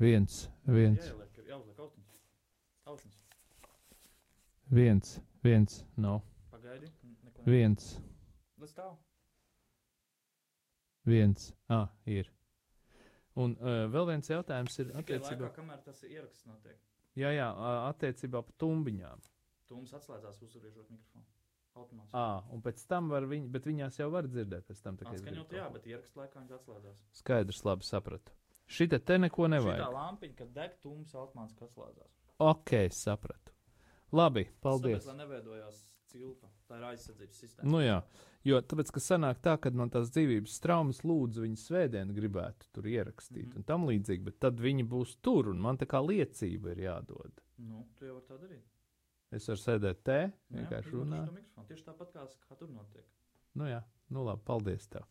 viens, viens, ir viens, viens, nav, Pagaidi. Neko ne. viens, Lai stāv. viens. Ah, ir. Un uh, vēl viens jautājums ir attiecībā, laikā, kamēr tas ieraksts notiek. jā, jā, attiecībā par tumbiņām. Tūms atslēdzās uzturiežot mikrofonu. Automāts. Ah, un pēc tam var viņi, bet viņās jau var dzirdēt pēc tam. tā kā Atskaņot, gribu jā, bet ieraksts laikā viņš atslēdzās. Skaidrs, labi sapratu. Šita te neko Tā nevajag. lampiņa, kad deg tūms, automāts atslēdzās. Ok, sapratu. Labi, Paldies. paldies. Tāpēc, lai neveidojās cilpa. Tā ir aizsardzības sistēma. Nu jā, jo tāpēc, ka sanāk tā, ka no tās dzīvības traumas lūdzu viņu svētdienu gribētu tur ierakstīt Mhm. un tam līdzīgi, bet tad viņi būs tur un man tā kā liecība ir jādod. Nu, tu jau vari tā darīt. Es varu sēdēt te, Nu vienkārši runāt. Tieši tāpat kā, kā tur notiek. Nu jā, nu labi, paldies tev.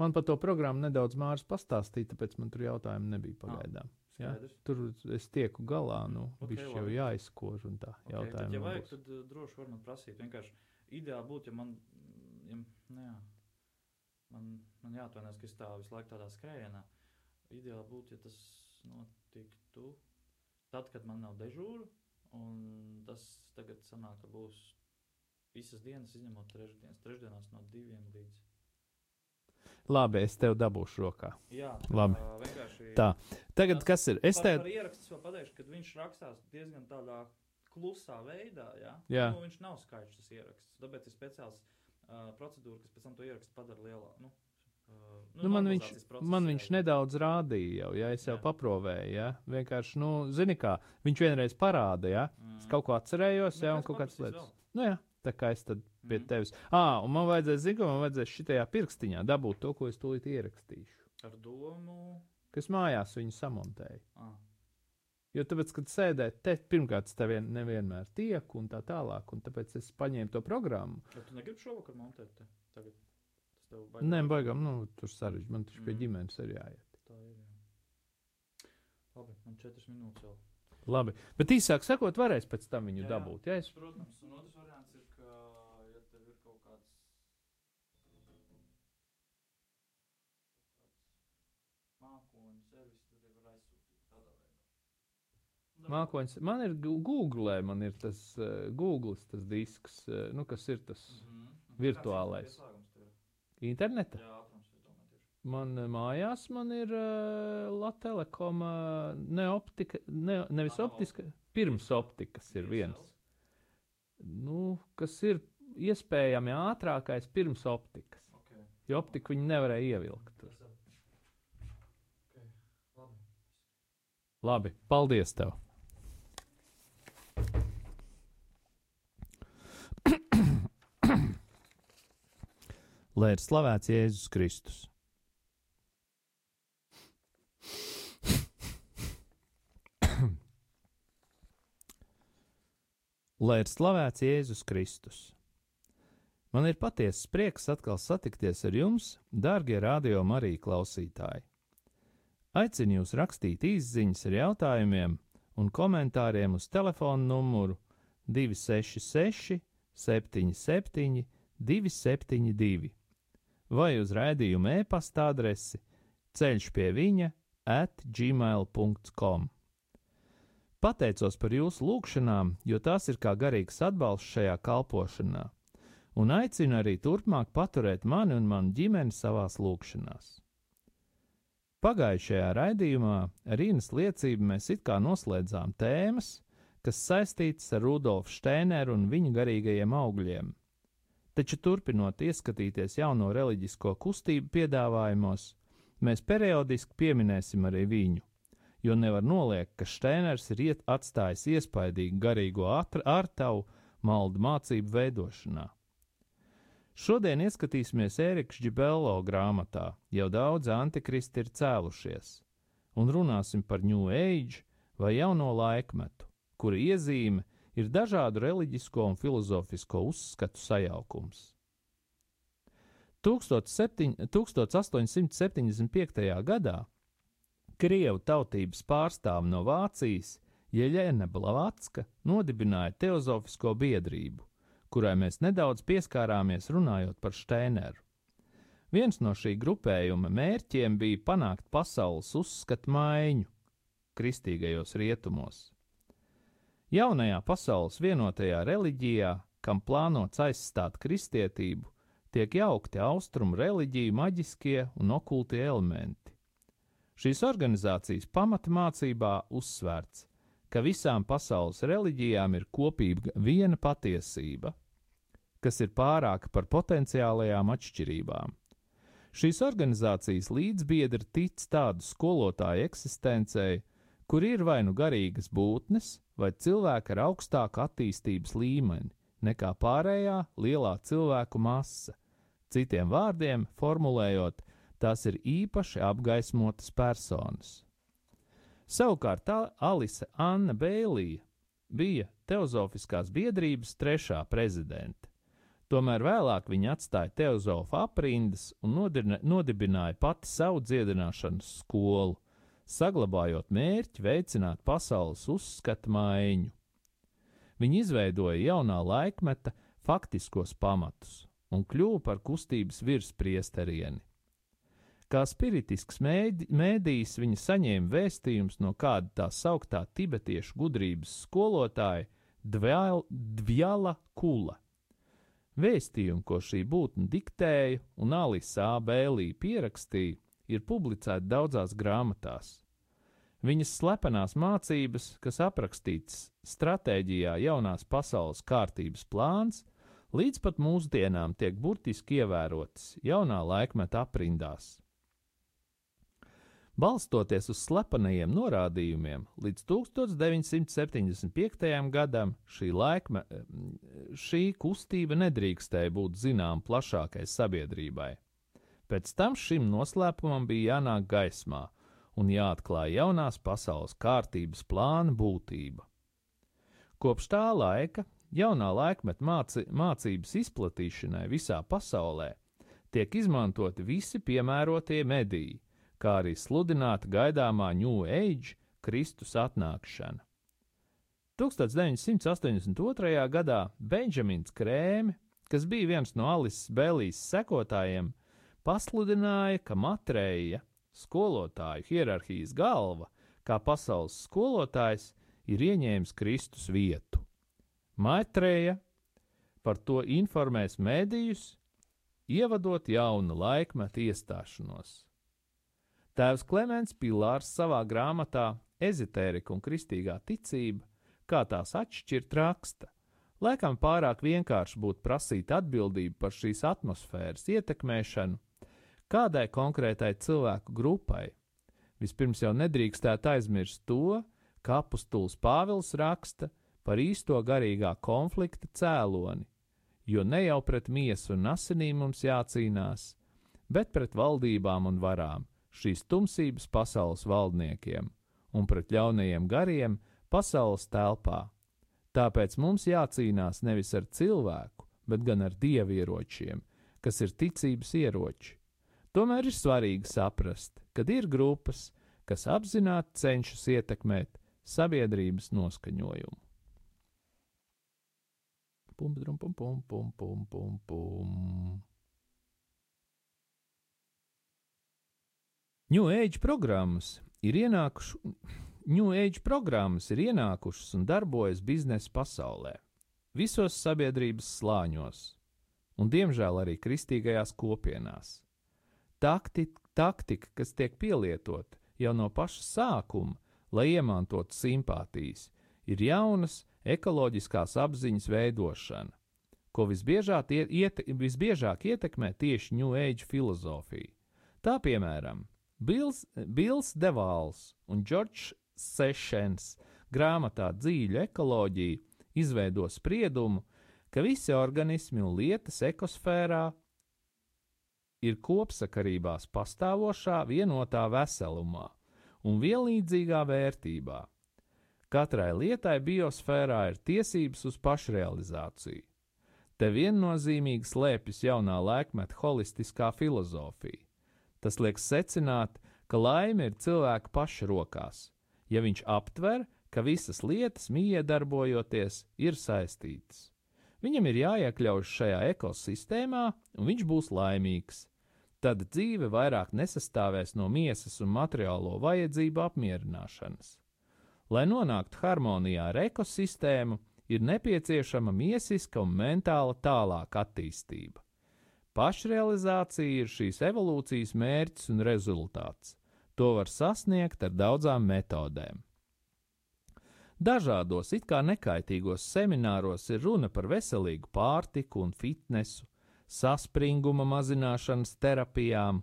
Man par to programmu nedaudz mārs pastāstīja, tāpēc man tur jautājumu nebija pagaidām. Jā, Skaidrs. tur es tieku galā, nu, Ok, okay, viņš jau jāizkož un tā Okay, tad, ja vajag, būs. tad uh, droši var man prasīt. Vienkārši ideāli būtu, ja man, ja, nu jā, man, man jāatvainojas, ka es tā visu laiku tādā skrējienā. Ideāli būtu, ja tas notiktu tad, kad man nav dežūra. Un tas tagad sanāk, ka būs visas dienas, izņemot trešdienas. Trešdienās no diviem līdz. Labi, es tev dabūšu rokā. Jā, Labi. tā vienkārši. Tā, tagad kas ir? Es tev. ierakstu vēl pateikšu, ka viņš rakstās diezgan tādā klusā veidā. Jā, Jā. Nu, viņš nav skaidrs tas ieraksts. Tāpēc ir speciāls uh, procedūra, kas pēc tam to ierakstu padara lielāku. Nu, uh, Nu, man, viņš, process, man viņš nedaudz rādīja jau, ja es jau Jā. paprovēju, ja vienkārši, nu, zini kā, viņš vienreiz parāda, ja Mm. es kaut ko atcerējos, Nu, ja un kaut paprasīs lietas. vēl? Nu, jā, tā kā es tad pie Mhm. tevis. Ā, un man vajadzēs, zinu, man vajadzēs šitajā pirkstiņā dabūt to, ko es tūlīt ierakstīšu. Ar domu. Kas mājās viņu samontēja. Ah, Jo tāpēc, kad sēdēt te, pirmkārt, te vien, nevienmēr tieku un tā tālāk, un tāpēc es paņēmu to programmu. bet tu negribi šovakar montēt te? Tagad. Tas tev baigi. Nē, baigām, nu, tur sarežģīti, man taču pie Mhm. ģimenes ir jāiet. Tā ir. Jā. Labi, man četras minūtes vēl. Labi, bet īsāk sakot, varēs pēc tam viņu Jā, jā. dabūt. Ja es Protams, un otrs variants Mākoņs, man ir Google, man ir tas uh, Google, tas disks, uh, nu, kas ir tas. Virtuālais. Ieslēgums tev ir? interneta. Jā, tieši. Man uh, mājās man ir uh, Latvijas-Telekoma, ne optika, ne, nevis Ah, nav optiska, pirms optikas ir viens. Nu, kas ir iespējami ātrākais pirms optikas. Ok. Jo optiku viņi nevarēja ievilkt. tur. Labi, paldies tev! Lai ir slavēts Jēzus Kristus. Lai ir slavēts Jēzus Kristus. Man ir patiesas prieks atkal satikties ar jums, dārgie radio Marija klausītāji. Aicinu jūs rakstīt īsiņas ar jautājumiem un komentāriem uz telefona numuru 266, 77, 272 vai uz rādījuma e-pasta adresi ceļš pie viņa at gmail.com. Pateicos par jūsu lūgšanām, jo tās ir kā garīgs atbalsts šajā kalpošanā, un aicinu arī turpmāk paturēt mani un manu ģimeni savās lūgšanās. Pagājušajā raidījumā ar Innas liecību mēs it kā noslēdzām tēmas, kas saistītas ar Rudolfu Steineru un viņa garīgajiem augļiem. Taču turpinot ieskatīties jauno reliģisko kustību piedāvājumos, mēs periodiski pieminēsim arī viņu, jo nevar noliekt, ka Steiners ir atstājis iespaidīgu garīgo ārtavu maldu mācību veidošanā. Šodien ieskatīsimies Ērika Čibello grāmatā, jau daudz antikristi ir cēlušies, un runāsim par New Age vai jauno laikmetu, kura iezīme ir dažādu reliģisko un filozofisko uzskatu sajaukums. 17- 1875. gadā Krievu tautības pārstāve no Vācijas Jeļena Blavatska nodibināja Teozofisko biedrību, kurai mēs nedaudz pieskārāmies runājot par Steineru. Viens no šī grupējuma mērķiem bija panākt pasaules uzskatu maiņu. kristīgajos rietumos. Jaunajā pasaules vienotajā reliģijā, kam plānots aizstāt kristietību, tiek jaukti austrumu reliģiju maģiskie un okultie elementi. Šīs organizācijas pamatmācībā uzsvērts, ka visām pasaules reliģijām ir kopīga viena patiesība, kas ir pārāka par potenciālajām atšķirībām. Šīs organizācijas līdzbiedri tic tādu skolotāju eksistencei, kur ir vai nu garīgas būtnes, vai cilvēki ar augstāku attīstības līmeni nekā pārējā lielā cilvēku masa. Citiem vārdiem formulējot, tās ir īpaši apgaismotas personas. Savukārt Alise Anna Bēlīja bija Teozofiskās biedrības trešā prezidente. Tomēr vēlāk viņa atstāja teozofu aprindas un nodibināja pati savu dziedināšanas skolu, saglabājot mērķi veicināt pasaules uzskatu maiņu. Viņi izveidoja jaunā laikmeta faktiskos pamatus un kļuva par kustības virspriesterieni. Kā spiritisks mēdī, mēdījis viņa saņēma vēstījums no kāda tā sauktā tibetiešu gudrības skolotāja Dvjala Kula. Vēstījumu, ko šī būtne diktēja un Alisa Bēlī pierakstīja, ir publicēti daudzās grāmatās. Viņas slepenās mācības, kas aprakstītas stratēģijā jaunās pasaules kārtības plāns, līdz pat mūsdienām tiek burtiski ievērotas jaunā laikmeta aprindās. Balstoties uz slepenajiem norādījumiem, līdz 1975. gadam šī, laikme, šī kustība nedrīkstēja būt zinām plašākai sabiedrībai. Pēc tam šim noslēpumam bija jānāk gaismā, un jāatklāj jaunās pasaules kārtības plāna būtība. Kopš tā laika jaunā laikmeta māci, mācības izplatīšanai visā pasaulē tiek izmantoti visi piemērotie mediji, kā arī sludināta gaidāmā New Age Kristus atnākšana. 1982. gadā Benjamins Krēmi, kas bija viens no Alises Bēlīs sekotājiem, pasludināja, ka Matreja skolotāju hierarhijas galva, kā pasaules skolotājs, ir ieņēmis Kristus vietu. Maitreja par to informēs mēdījus, ievadot jaunu laikmetu iestāšanos. Tēvs Klimants Pilārs savā grāmatā Ezotērika un kristīgā ticība, kā tās atšķirt, raksta. Laikam pārāk vienkārši būtu prasīt atbildību par šīs atmosfēras ietekmēšanu kādai konkrētai cilvēku grupai. Vispirms jau nedrīkstētu aizmirst to, ka apustulis Pāvils raksta par īsto garīgā konflikta cēloni, jo ne jau pret miesu un asinīm mums jācīnās, bet pret valdībām un varām, šīs tumsības pasaules valdniekiem un pret ļaunajiem gariem pasaules telpā. Tāpēc mums jācīnās nevis ar cilvēku, bet gan ar dievieročiem, kas ir ticības ieroči. Tomēr ir svarīgi saprast, ka ir grupas, kas apzināti cenšas ietekmēt sabiedrības noskaņojumu. Pum, pum, pum, pum, pum, pum, pum, pum. New Age programmas ir ienākušas. New Age programmas ir ienākušas un darbojas biznesa pasaulē, visos sabiedrības slāņos, un diemžēl arī kristīgajās kopienās takti, taktika, kas tiek pielietota jau no paša sākuma, lai iemantotu simpātijas, ir jaunas ekoloģiskās apziņas veidošana, ko visbiežāk, iete, visbiežāk ietekmē tieši New Age filozofija. Tā piemēram, Bills, Bills Devāls un Džordžs Sešens grāmatā Dzīļu ekoloģija izveido spriedumu, ka visi organismi un lietas ekosfērā ir kopsakarībās pastāvošā vienotā veselumā un vienlīdzīgā vērtībā. Katrai lietai biosfērā ir tiesības uz pašrealizāciju. Te viennozīmīgi slēpjas jaunā laikmeta holistiskā filozofija. Tas liek secināt, ka laime ir cilvēka paša rokās, ja viņš aptver, ka visas lietas miedarbojoties ir saistītas. Viņam ir jāiekļaujas šajā ekosistēmā, un viņš būs laimīgs tad dzīve vairāk nesastāvēs no miesas un materiālo vajadzību apmierināšanas. Lai nonāktu harmonijā ar ekosistēmu, ir nepieciešama miesiska un mentāla tālāka attīstība. Pašrealizācija ir šīs evolūcijas mērķis un rezultāts. To var sasniegt ar daudzām metodēm. Dažādos it kā nekaitīgos semināros ir runa par veselīgu pārtiku un fitnesu, saspringuma mazināšanas terapijām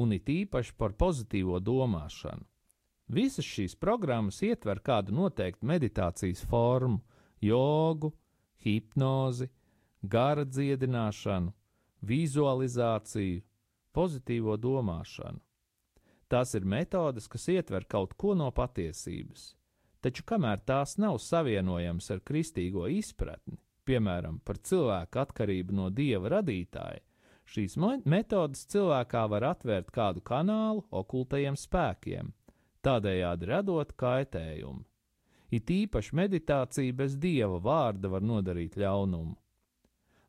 un it īpaši par pozitīvo domāšanu. Visas šīs programmas ietver kādu noteiktu meditācijas formu, jogu, hipnozi, gara dziedināšanu, vizualizāciju, pozitīvo domāšanu. Tās ir metodes, kas ietver kaut ko no patiesības, taču kamēr tās nav savienojamas ar kristīgo izpratni, piemēram, par cilvēku atkarību no dieva radītāja, šīs metodes cilvēkā var atvērt kādu kanālu okultajiem spēkiem, tādējādi radot kaitējumu. It īpaši meditācija bez dieva vārda var nodarīt ļaunumu.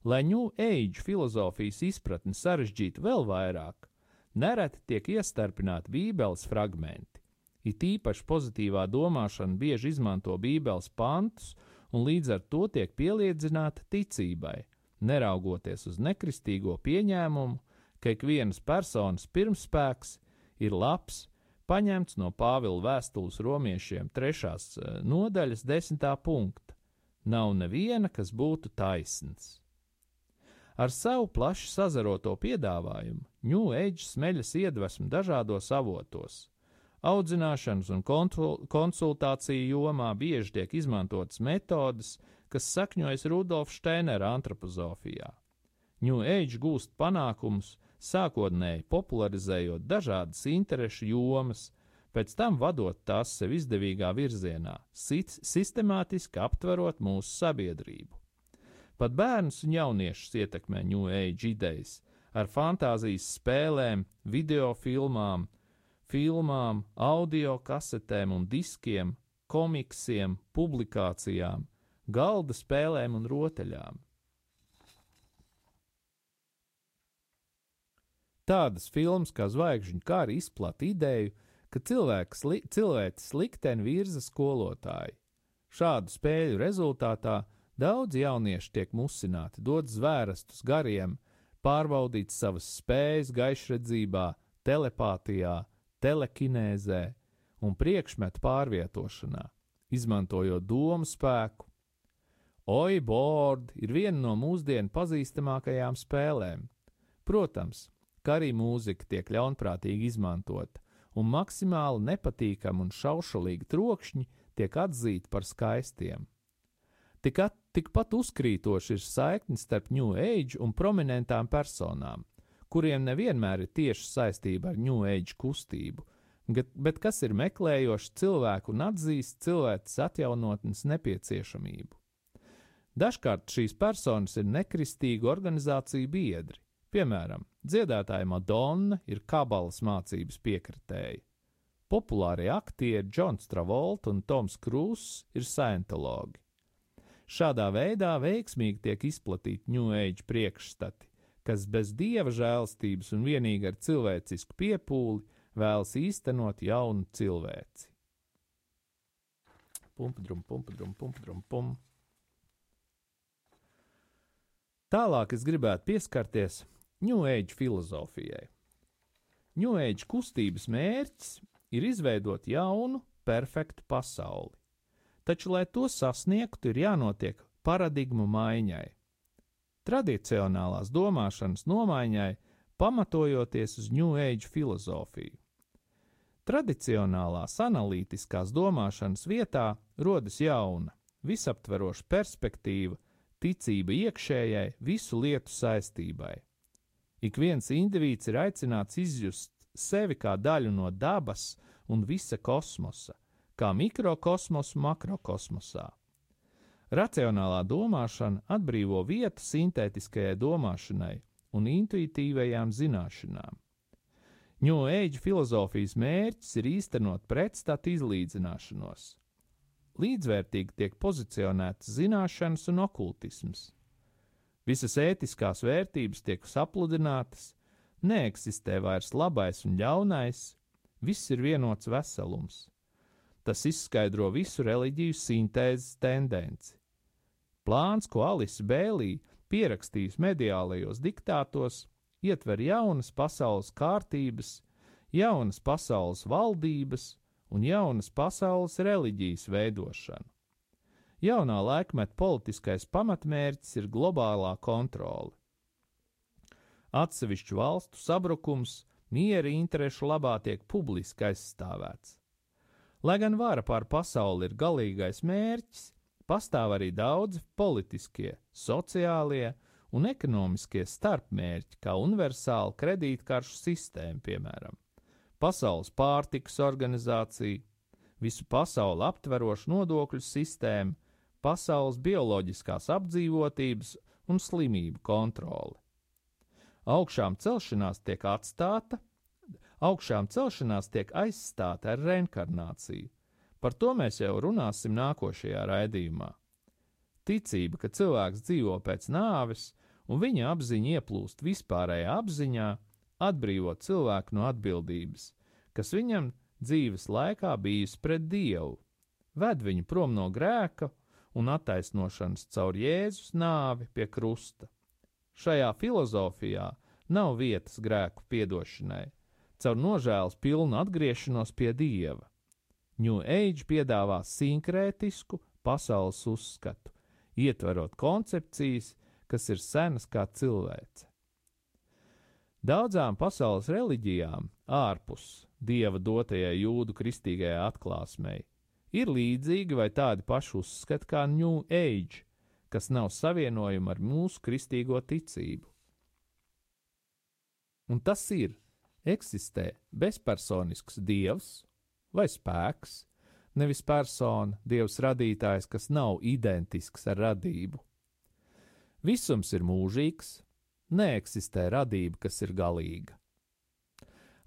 Lai New Age filozofijas izpratni sarežģītu vēl vairāk, nereti tiek iestarpināti Bībeles fragmenti. It īpaši pozitīvā domāšana bieži izmanto Bībeles pantus un līdz ar to tiek pieliedzināta ticībai, neraugoties uz nekristīgo pieņēmumu, ka ik vienas personas pirmspēks ir labs paņemts no Pāvila vēstules romiešiem trešās eh, nodaļas desmitā punkta. Nav neviena, kas būtu taisns. Ar savu plaši sazaroto piedāvājumu New Age smeļas iedvesmu dažādos avotos. Audzināšanas un konsultāciju jomā bieži tiek izmantotas metodes, kas sakņojas Rudolfa Steinera antropozofijā. New Age gūst panākumus, sākotnēji popularizējot dažādas interešu jomas, pēc tam vadot tās sev izdevīgā virzienā, sistemātiski aptverot mūsu sabiedrību. Pat bērnus un jauniešus ietekmē New Age idejas ar fantāzijas spēlēm, video filmām, filmām, audio kasetēm un diskiem, komiksiem, publikācijām, galda spēlēm un rotaļām. Tādas filmas kā Zvaigžņu kara izplatīja ideju, ka cilvēks, li, cilvēks likteni virza skolotāji. Šādu spēļu rezultātā daudz jaunieši tiek musināti, dot zvērestus gariem, pārbaudīt savas spējas gaišredzībā, telepātijā, telekinēzē un priekšmetu pārvietošanā, izmantojot domu spēku. Oi, board ir viena no mūsdienu pazīstamākajām spēlēm. Protams, ka arī mūzika tiek ļaunprātīgi izmantota, un maksimāli nepatīkami un šaušalīgi trokšņi tiek atzīti par skaistiem. Tikat, tikpat uzkrītoši ir saiknis starp New Age un prominentām personām, kuriem nevienmēr ir tieši saistība ar New Age kustību, bet, kas ir meklējoši cilvēku un atzīst cilvēces atjaunotnes nepieciešamību. Dažkārt šīs personas ir nekristīgu organizāciju biedri, Piemēram, dziedātāja Madonna ir kabalas mācības piekritēji. Populārie aktieri Džons Travolta un Toms Krūss ir scientologi. Šādā veidā veiksmīgi tiek izplatīti New Age priekšstati, kas bez dieva žēlstības un vienīgi ar cilvēcisku piepūli vēlas īstenot jaunu cilvēci. Pumpdrum, pumpdrum, pumpdrum, pum. Tālāk es gribētu pieskarties New Age filozofijai. New Age kustības mērķis ir izveidot jaunu, perfektu pasauli. Taču, lai to sasniegtu, ir jānotiek paradigmu maiņai. Tradicionālās domāšanas nomaiņai, pamatojoties uz New Age filozofiju. Tradicionālās analītiskās domāšanas vietā rodas jauna, visaptveroša perspektīva, ticība iekšējai, visu lietu saistībai. Ik viens indivīds ir aicināts izjust sevi kā daļu no dabas un visa kosmosa, kā mikrokosmosu makrokosmosā. Racionālā domāšana atbrīvo vietu sintētiskajai domāšanai un intuitīvajām zināšanām. Age filozofijas mērķis ir īstenot pretstatu izlīdzināšanos. Līdzvērtīgi tiek pozicionētas zināšanas un okultisms. Visas ētiskās vērtības tiek sapludinātas, neeksistē vairs labais un ļaunais, viss ir vienots veselums. Tas izskaidro visu reliģiju sintēzes tendenci. Plāns, ko Alisa Bēlī pierakstījis mediālajos diktātos, ietver jaunas pasaules kārtības, jaunas pasaules valdības un jaunas pasaules reliģijas veidošanu. Jaunā laikmeta politiskais pamatmērķis ir globālā kontrole. Atsevišķu valstu sabrukums miera interešu labā tiek publiski aizstāvēts. Lai gan vara pār pasauli ir galīgais mērķis, pastāv arī daudzi politiskie, sociālie un ekonomiskie starpmērķi, kā universāla kredītkaršu sistēma, piemēram, Pasaules pārtikas organizācija, visu pasauli aptveroša nodokļu sistēma, pasaules bioloģiskās apdzīvotības un slimību kontrole. Augšām celšanās tiek atstāta, augšām celšanās tiek aizstāta ar reinkarnāciju. Par to mēs jau runāsim nākošajā raidījumā. Ticība, ka cilvēks dzīvo pēc nāves, un viņa apziņa ieplūst vispārējā apziņā, atbrīvot cilvēku no atbildības, kas viņam dzīves laikā bijusi pret Dievu, ved viņu prom no grēka un attaisnošanas caur Jēzus nāvi pie krusta. Šajā filozofijā nav vietas grēku piedošanai, caur nožēlas pilnu atgriešanos pie Dieva. New Age piedāvā sinkrētisku pasaules uzskatu, ietverot koncepcijas, kas ir senas kā cilvēce. Daudzām pasaules reliģijām, ārpus dieva dotajai jūdu kristīgajai atklāsmei, ir līdzīgi vai tādi paši uzskati kā New Age, kas nav savienojumi ar mūsu kristīgo ticību. Un tas ir, eksistē bezpersonisks dievs vai spēks, nevis persona, dievs radītājs, kas nav identisks ar radību. Visums ir mūžīgs, neeksistē radība, kas ir galīga.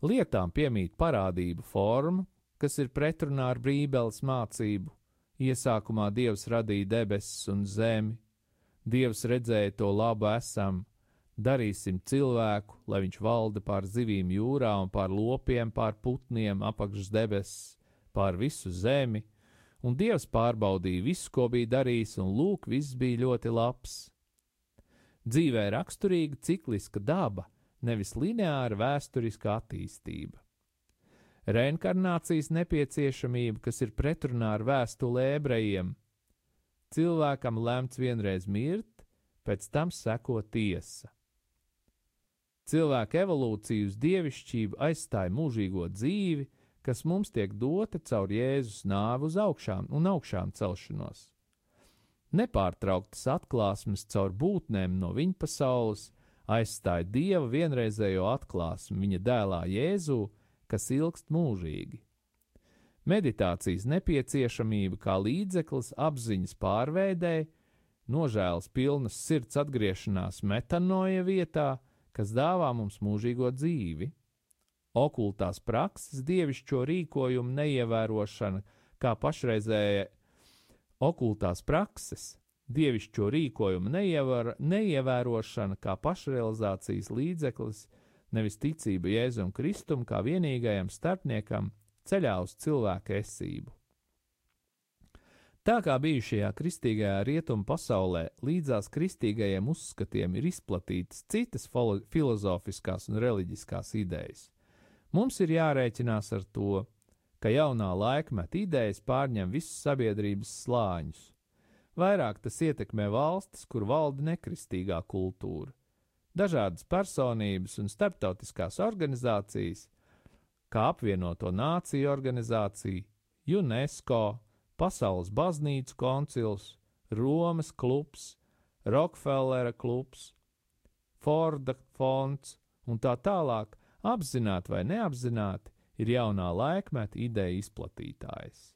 Lietām piemīt parādību forma, kas ir pretrunā ar Bībeles mācību. Iesākumā Dievs radīja debesis un zemi, Dievs redzēja to labu esam, darīsim cilvēku, lai viņš valda pār zivīm jūrā un pār lopiem, pār putniem apakšs debesis, pār visu zemi, un Dievs pārbaudīja visu, ko bija darījis, un lūk, viss bija ļoti labs. Dzīvē raksturīga cikliska daba, nevis lineāra vēsturiska attīstība. Reinkarnācijas nepieciešamība, kas ir pretrunā ar vēstuli ebrejiem. Cilvēkam lemts vienreiz mirt, pēc tam seko tiesa. Cilvēka evolūcija uz dievišķību aizstāja mūžīgo dzīvi, kas mums tiek dota caur Jēzus nāvu uz augšām un augšām celšanos nepārtrauktas atklāsmes caur būtnēm no viņa pasaules, aizstāja dieva vienreizējo atklāsmi viņa dēlā Jēzū, kas ilgst mūžīgi. Meditācijas nepieciešamība kā līdzeklis apziņas pārveidē, nožēlas pilnas sirds atgriešanās metanoja vietā, kas dāvā mums mūžīgo dzīvi. Okultās prakses dievišķo rīkojumu neievērošana, kā pašreizējā okultās prakses, dievišķo rīkojumu neievar, neievērošana kā pašrealizācijas līdzeklis, nevis ticība Jēzum Kristum kā vienīgajam starpniekam ceļā uz cilvēka esību. Tā kā bijušajā kristīgajā rietumu pasaulē līdzās kristīgajiem uzskatiem ir izplatītas citas filozofiskās un reliģiskās idejas, mums ir jārēķinās ar to, ka jaunā laikmeta idejas pārņem visus sabiedrības slāņus. Vairāk tas ietekmē valstis, kur valda nekristīgā kultūra. Dažādas personības un starptautiskās organizācijas, kā apvienoto nāciju organizācija, UNESCO, Pasaules baznīcu koncils, Romas klubs, Rokefellera klubs, Forda fonds un tā tālāk, apzināti vai neapzināti, ir jaunā laikmeta ideja izplatītājs.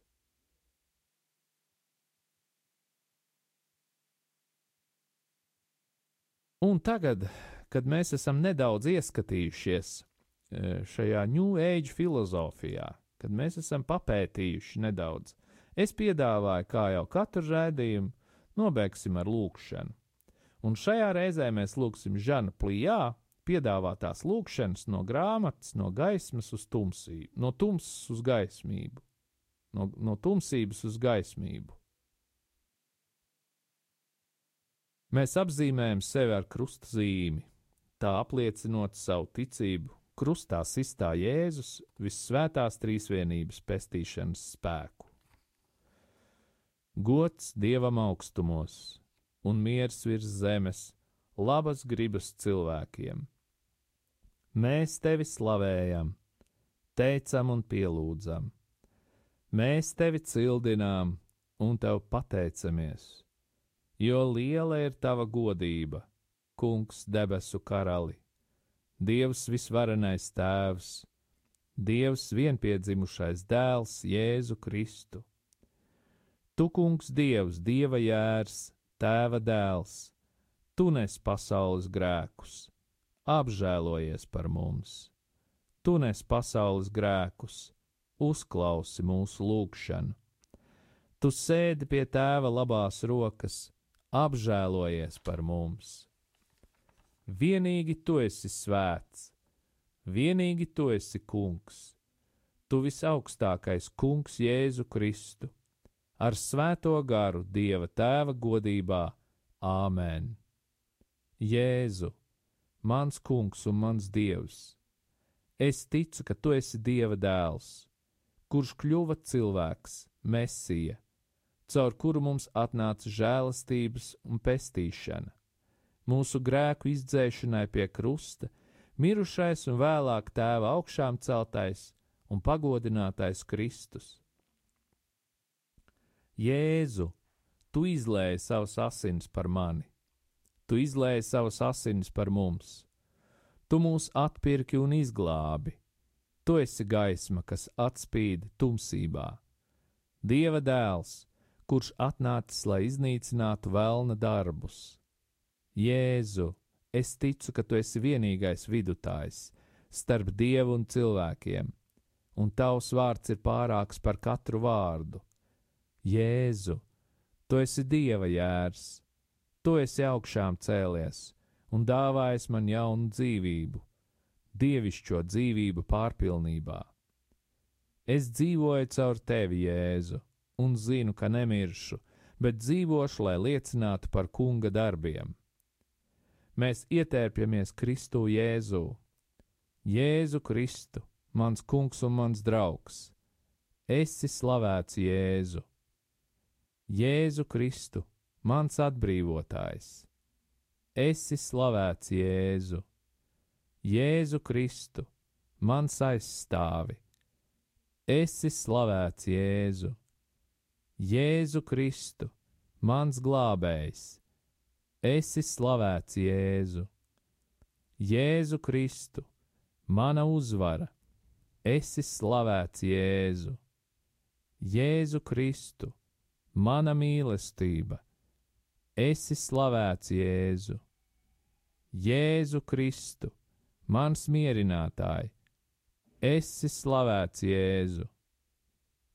Un tagad, kad mēs esam nedaudz ieskatījušies e, šajā New Age filozofijā, kad mēs esam papētījuši nedaudz, es piedāvāju, kā jau katru rādījumu, nobeigsim ar lūkšanu. Un šajā reizē mēs lūgsim Žanu Plijā, piedāvātās lūkšanas no grāmatas, no gaismas uz tumsību, no tumsas uz gaismību. no, no tumsības uz gaismību. Mēs apzīmējam sevi ar krusta zīmi, tā apliecinot savu ticību krustā sistā Jēzus visvētās trīsvienības pestīšanas spēku. Gods dievam augstumos un miers virs zemes, labas gribas cilvēkiem. Mēs tevi slavējam, teicam un pielūdzam. Mēs tevi cildinām un tev pateicamies, jo liela ir tava godība, Kungs, debesu karali Dievs visvarenais Tēvs, Dievs vienpiedzimušais dēls Jēzu Kristu. Tu, kungs, Dievs, Dieva jērs, Tēva dēls, tu nes pasaules grēkus, apžēlojies par mums. Tu nes pasaules grēkus, uzklausi mūsu lūgšanu. Tu sēdi pie tēva labās rokas, apžēlojies par mums Vienīgi tu esi svēts, vienīgi tu esi kungs, tu visaugstākais kungs Jēzu Kristu, ar svēto garu Dieva tēva godībā, Āmen. Jēzu, mans kungs un mans dievs, es ticu, ka tu esi Dieva dēls, kurš kļuva cilvēks, Mesija, caur kuru mums atnāca žēlastības un pestīšana mūsu grēku izdzēšanai pie krusta, mirušais un vēlāk tēva augšām celtais un pagodinātais Kristus. Jēzu, tu izlēji savus asins par mani, tu izlēji savus asins par mums, tu mūs atpirki un izglābi, tu esi gaisma, kas atspīd tumsībā. Dieva dēls, kurš atnācis, lai iznīcinātu vēlna darbus Jēzu, es ticu, ka tu esi vienīgais vidutājs starp dievu un cilvēkiem, un tavs vārds ir pārāks par katru vārdu. Jēzu, tu esi dieva jērs, tu esi augšām cēlies un dāvājis man jaunu dzīvību, dievišķo dzīvību pārpilnībā. Es dzīvoju caur tevi, Jēzu, un zinu, ka nemiršu, bet dzīvošu, lai liecinātu par kunga darbiem mēs ietērpjamies Kristu Jēzū. Jēzu Kristu, mans kungs un mans draugs, esi slavēts Jēzu. Jēzu Kristu, mans atbrīvotājs, esi slavēts Jēzu. Jēzu Kristu, mans aizstāvi, esi slavēts Jēzu. Jēzu Kristu, mans glābējs, esi slavēts Jēzu. Jēzu Kristu, mana uzvara, esi slavēts Jēzu. Jēzu Kristu, mana mīlestība, esi slavēts Jēzu. Jēzu Kristu, mans mierinātāji, esi slavēts Jēzu.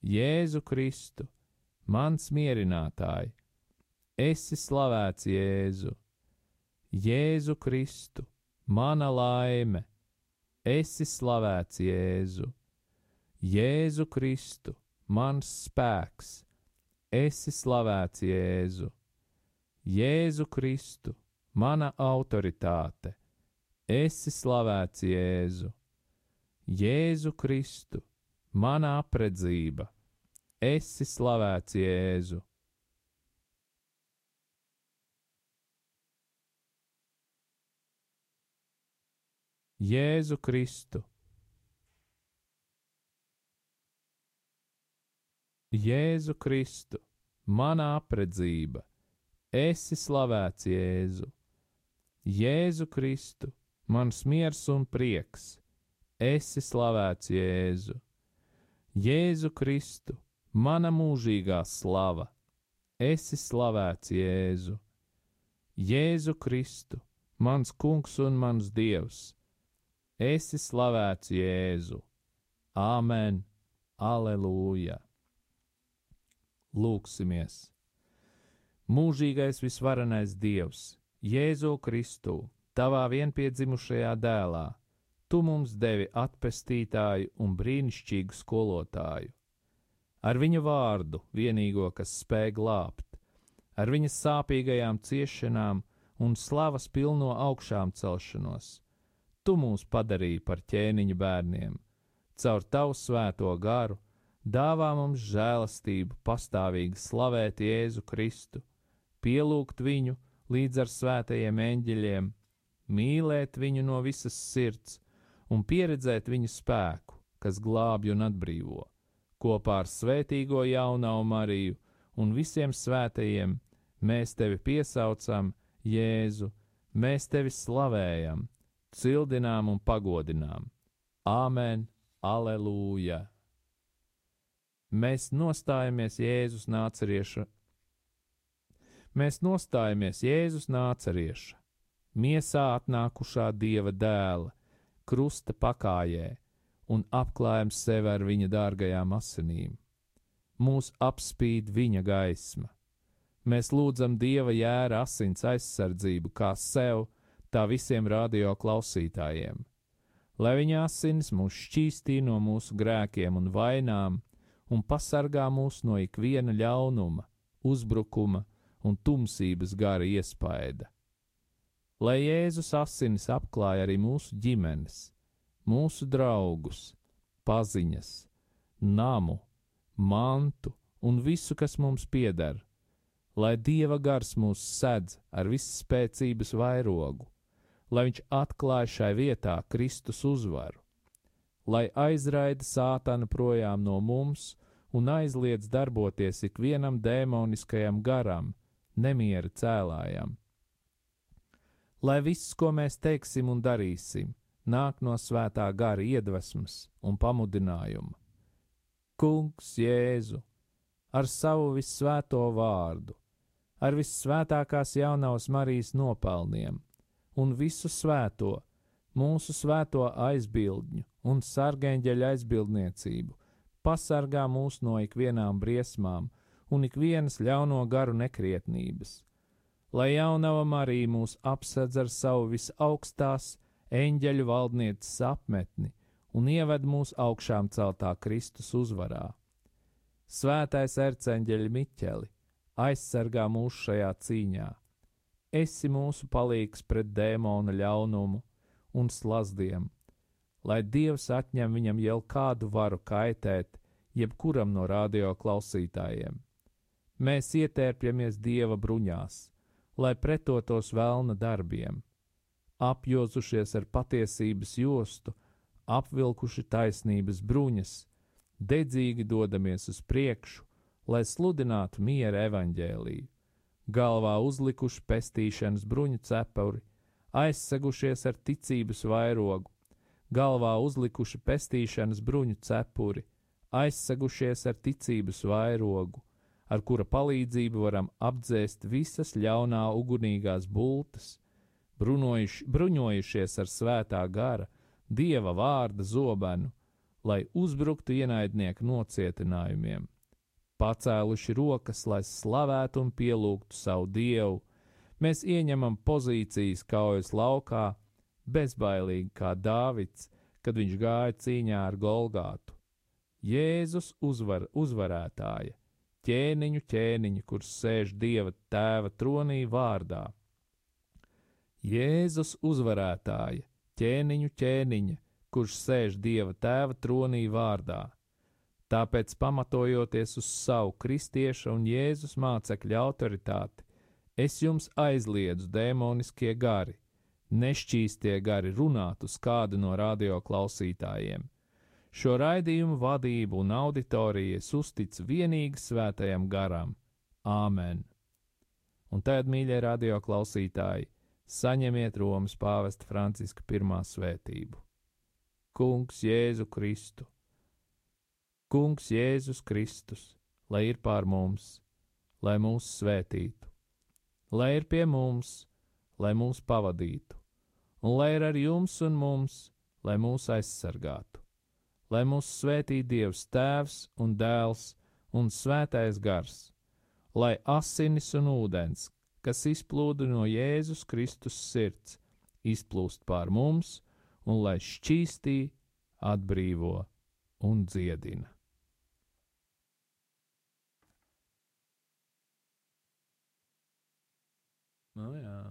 Jēzu Kristu, mans mierinātāji, esi slavēts Jēzu. Jēzu Kristu, mana laime, esi slavēts Jēzu. Jēzu Kristu, mans spēks, esi slavēts Jēzu. Jēzu Kristu, mana autoritāte, esi slavēts Jēzu. Jēzu Kristu, mana apredzība, esi slavēts Jēzu. Jēzu Kristu. Jēzu Kristu, mana apredzība, esi slavēts Jēzu. Jēzu Kristu, mans miers un prieks, esi slavēts Jēzu. Jēzu Kristu, mana mūžīgā slava, esi slavēts Jēzu. Jēzu Kristu, mans kungs un mans dievs Esi slavēts Jēzu! Āmen! Aleluja! Lūksimies! Mūžīgais visvarenais Dievs, Jēzu Kristu, tavā vienpiedzimušajā dēlā, tu mums devi atpestītāju un brīnišķīgu skolotāju. ar viņa vārdu, vienīgo, kas spēj glābt, ar viņa sāpīgajām ciešanām un slavas pilno augšām celšanos. Tu mūs padarīji par ķēniņa bērniem, caur tavu svēto garu, dāvā mums žēlastību, pastāvīgi slavēt Jēzu Kristu, pielūgt viņu līdz ar svētajiem eņģeļiem, mīlēt viņu no visas sirds un pieredzēt viņa spēku, kas glābj un atbrīvo kopā ar svētīgo jaunau Mariju un visiem svētajiem, mēs tevi piesaucam, Jēzu, mēs tevi slavējam, cildinām un pagodinām. Āmen, aleluja! Mēs nostājamies Jēzus nācerieša. Mēs nostājamies Jēzus nācerieša, miesā atnākušā dieva dēla, krusta pakājē un apklājam sevi ar viņa dārgajām asinīm. Mūs apspīd viņa gaisma. Mēs lūdzam Dieva jēra asins aizsardzību kā sev, tā visiem radio klausītājiem, lai viņa asinis mūs šķīstī no mūsu grēkiem un vainām un pasargā mūs no ikviena ļaunuma, uzbrukuma un tumsības gara iespaida. Lai Jēzus asinis apklāja arī mūsu ģimenes, mūsu draugus, paziņas, namu, mantu un visu, kas mums pieder, lai Dieva gars mūs sedz ar visspēcības vairogu, lai Viņš atklāj šai vietā Kristus uzvaru, lai aizraida sātanu projām no mums un aizliedz darboties ikvienam dēmoniskajam garam, nemiera cēlājam. Lai viss, ko mēs teiksim un darīsim, nāk no svētā gara iedvesmas un pamudinājuma. Kungs Jēzu ar savu vissvēto vārdu, ar vissvētākās jaunās Marijas nopelniem un visu svēto, mūsu svēto aizbildņu un sargeņģeļa aizbildniecību, pasargā mūs no ikvienām briesmām un ikvienas ļauno garu nekrietnības. Lai jaunava Marija mūs apsedz ar savu visaugstās, eņģeļu valdnieces apmetni un ieved mūs augšām celtā Kristus uzvarā. Svētais erceņģeļi Miķeli, aizsargā mūs šajā cīņā. Esi mūsu palīgs pret dēmona ļaunumu un slazdiem, lai Dievs atņem viņam jau kādu varu kaitēt jebkuram no radio klausītājiem. Mēs ietērpjamies Dieva bruņās, lai pretotos vēlna darbiem apjozušies ar patiesības jostu, apvilkuši taisnības bruņas, dedzīgi dodamies uz priekšu, lai sludinātu miera evaņģēlīju, galvā uzlikuši pestīšanas bruņu cepuri, aizsegušies ar ticības vairogu, galvā uzlikuši pestīšanas bruņu cepuri, aizsegušies ar ticības vairogu, ar kura palīdzību varam apdzēst visas ļaunā ugunīgās bultas, brunojuši, bruņojušies ar svētā gara, dieva vārda zobenu, lai uzbruktu ienaidnieku nocietinājumiem, pacēluši rokas, lai slavētu un pielūgtu savu dievu, mēs ieņemam pozīcijas kaujas laukā, bezbailīgi kā Dāvids, kad viņš gāja cīņā ar Golgātu. Jēzus uzvar, uzvarētāja, ķēniņu ķēniņu, kurš sēž Dieva tēva tronī vārdā Jēzus uzvarētāja, ķēniņu ķēniņa, kurš sēž Dieva tēva tronī vārdā. Tāpēc, pamatojoties uz savu kristieša un Jēzus mācekļa autoritāti, es jums aizliedzu dēmoniskie gari, nešķīstie gari runāt uz kādu no radio klausītājiem. Šo raidījumu vadību un auditorijas uztic vienīgi svētajam garam. Āmen! Un tad, mīļie radio klausītāji, saņemiet Romas pāvesta Franciska pirmā svētību. Kungs Jēzu Kristu, Kungs Jēzus Kristus, lai ir pār mums, lai mūs svētītu, lai ir pie mums, lai mūs pavadītu, un lai ir ar jums un mums, lai mūs aizsargātu, lai mūs svētī Dievs Tēvs un Dēls un Svētais Gars, lai asinis un ūdens, kas izplūda no Jēzus Kristus sirds, izplūst pār mums un lai šķīstī, atbrīvo un dziedina. Nu, jā.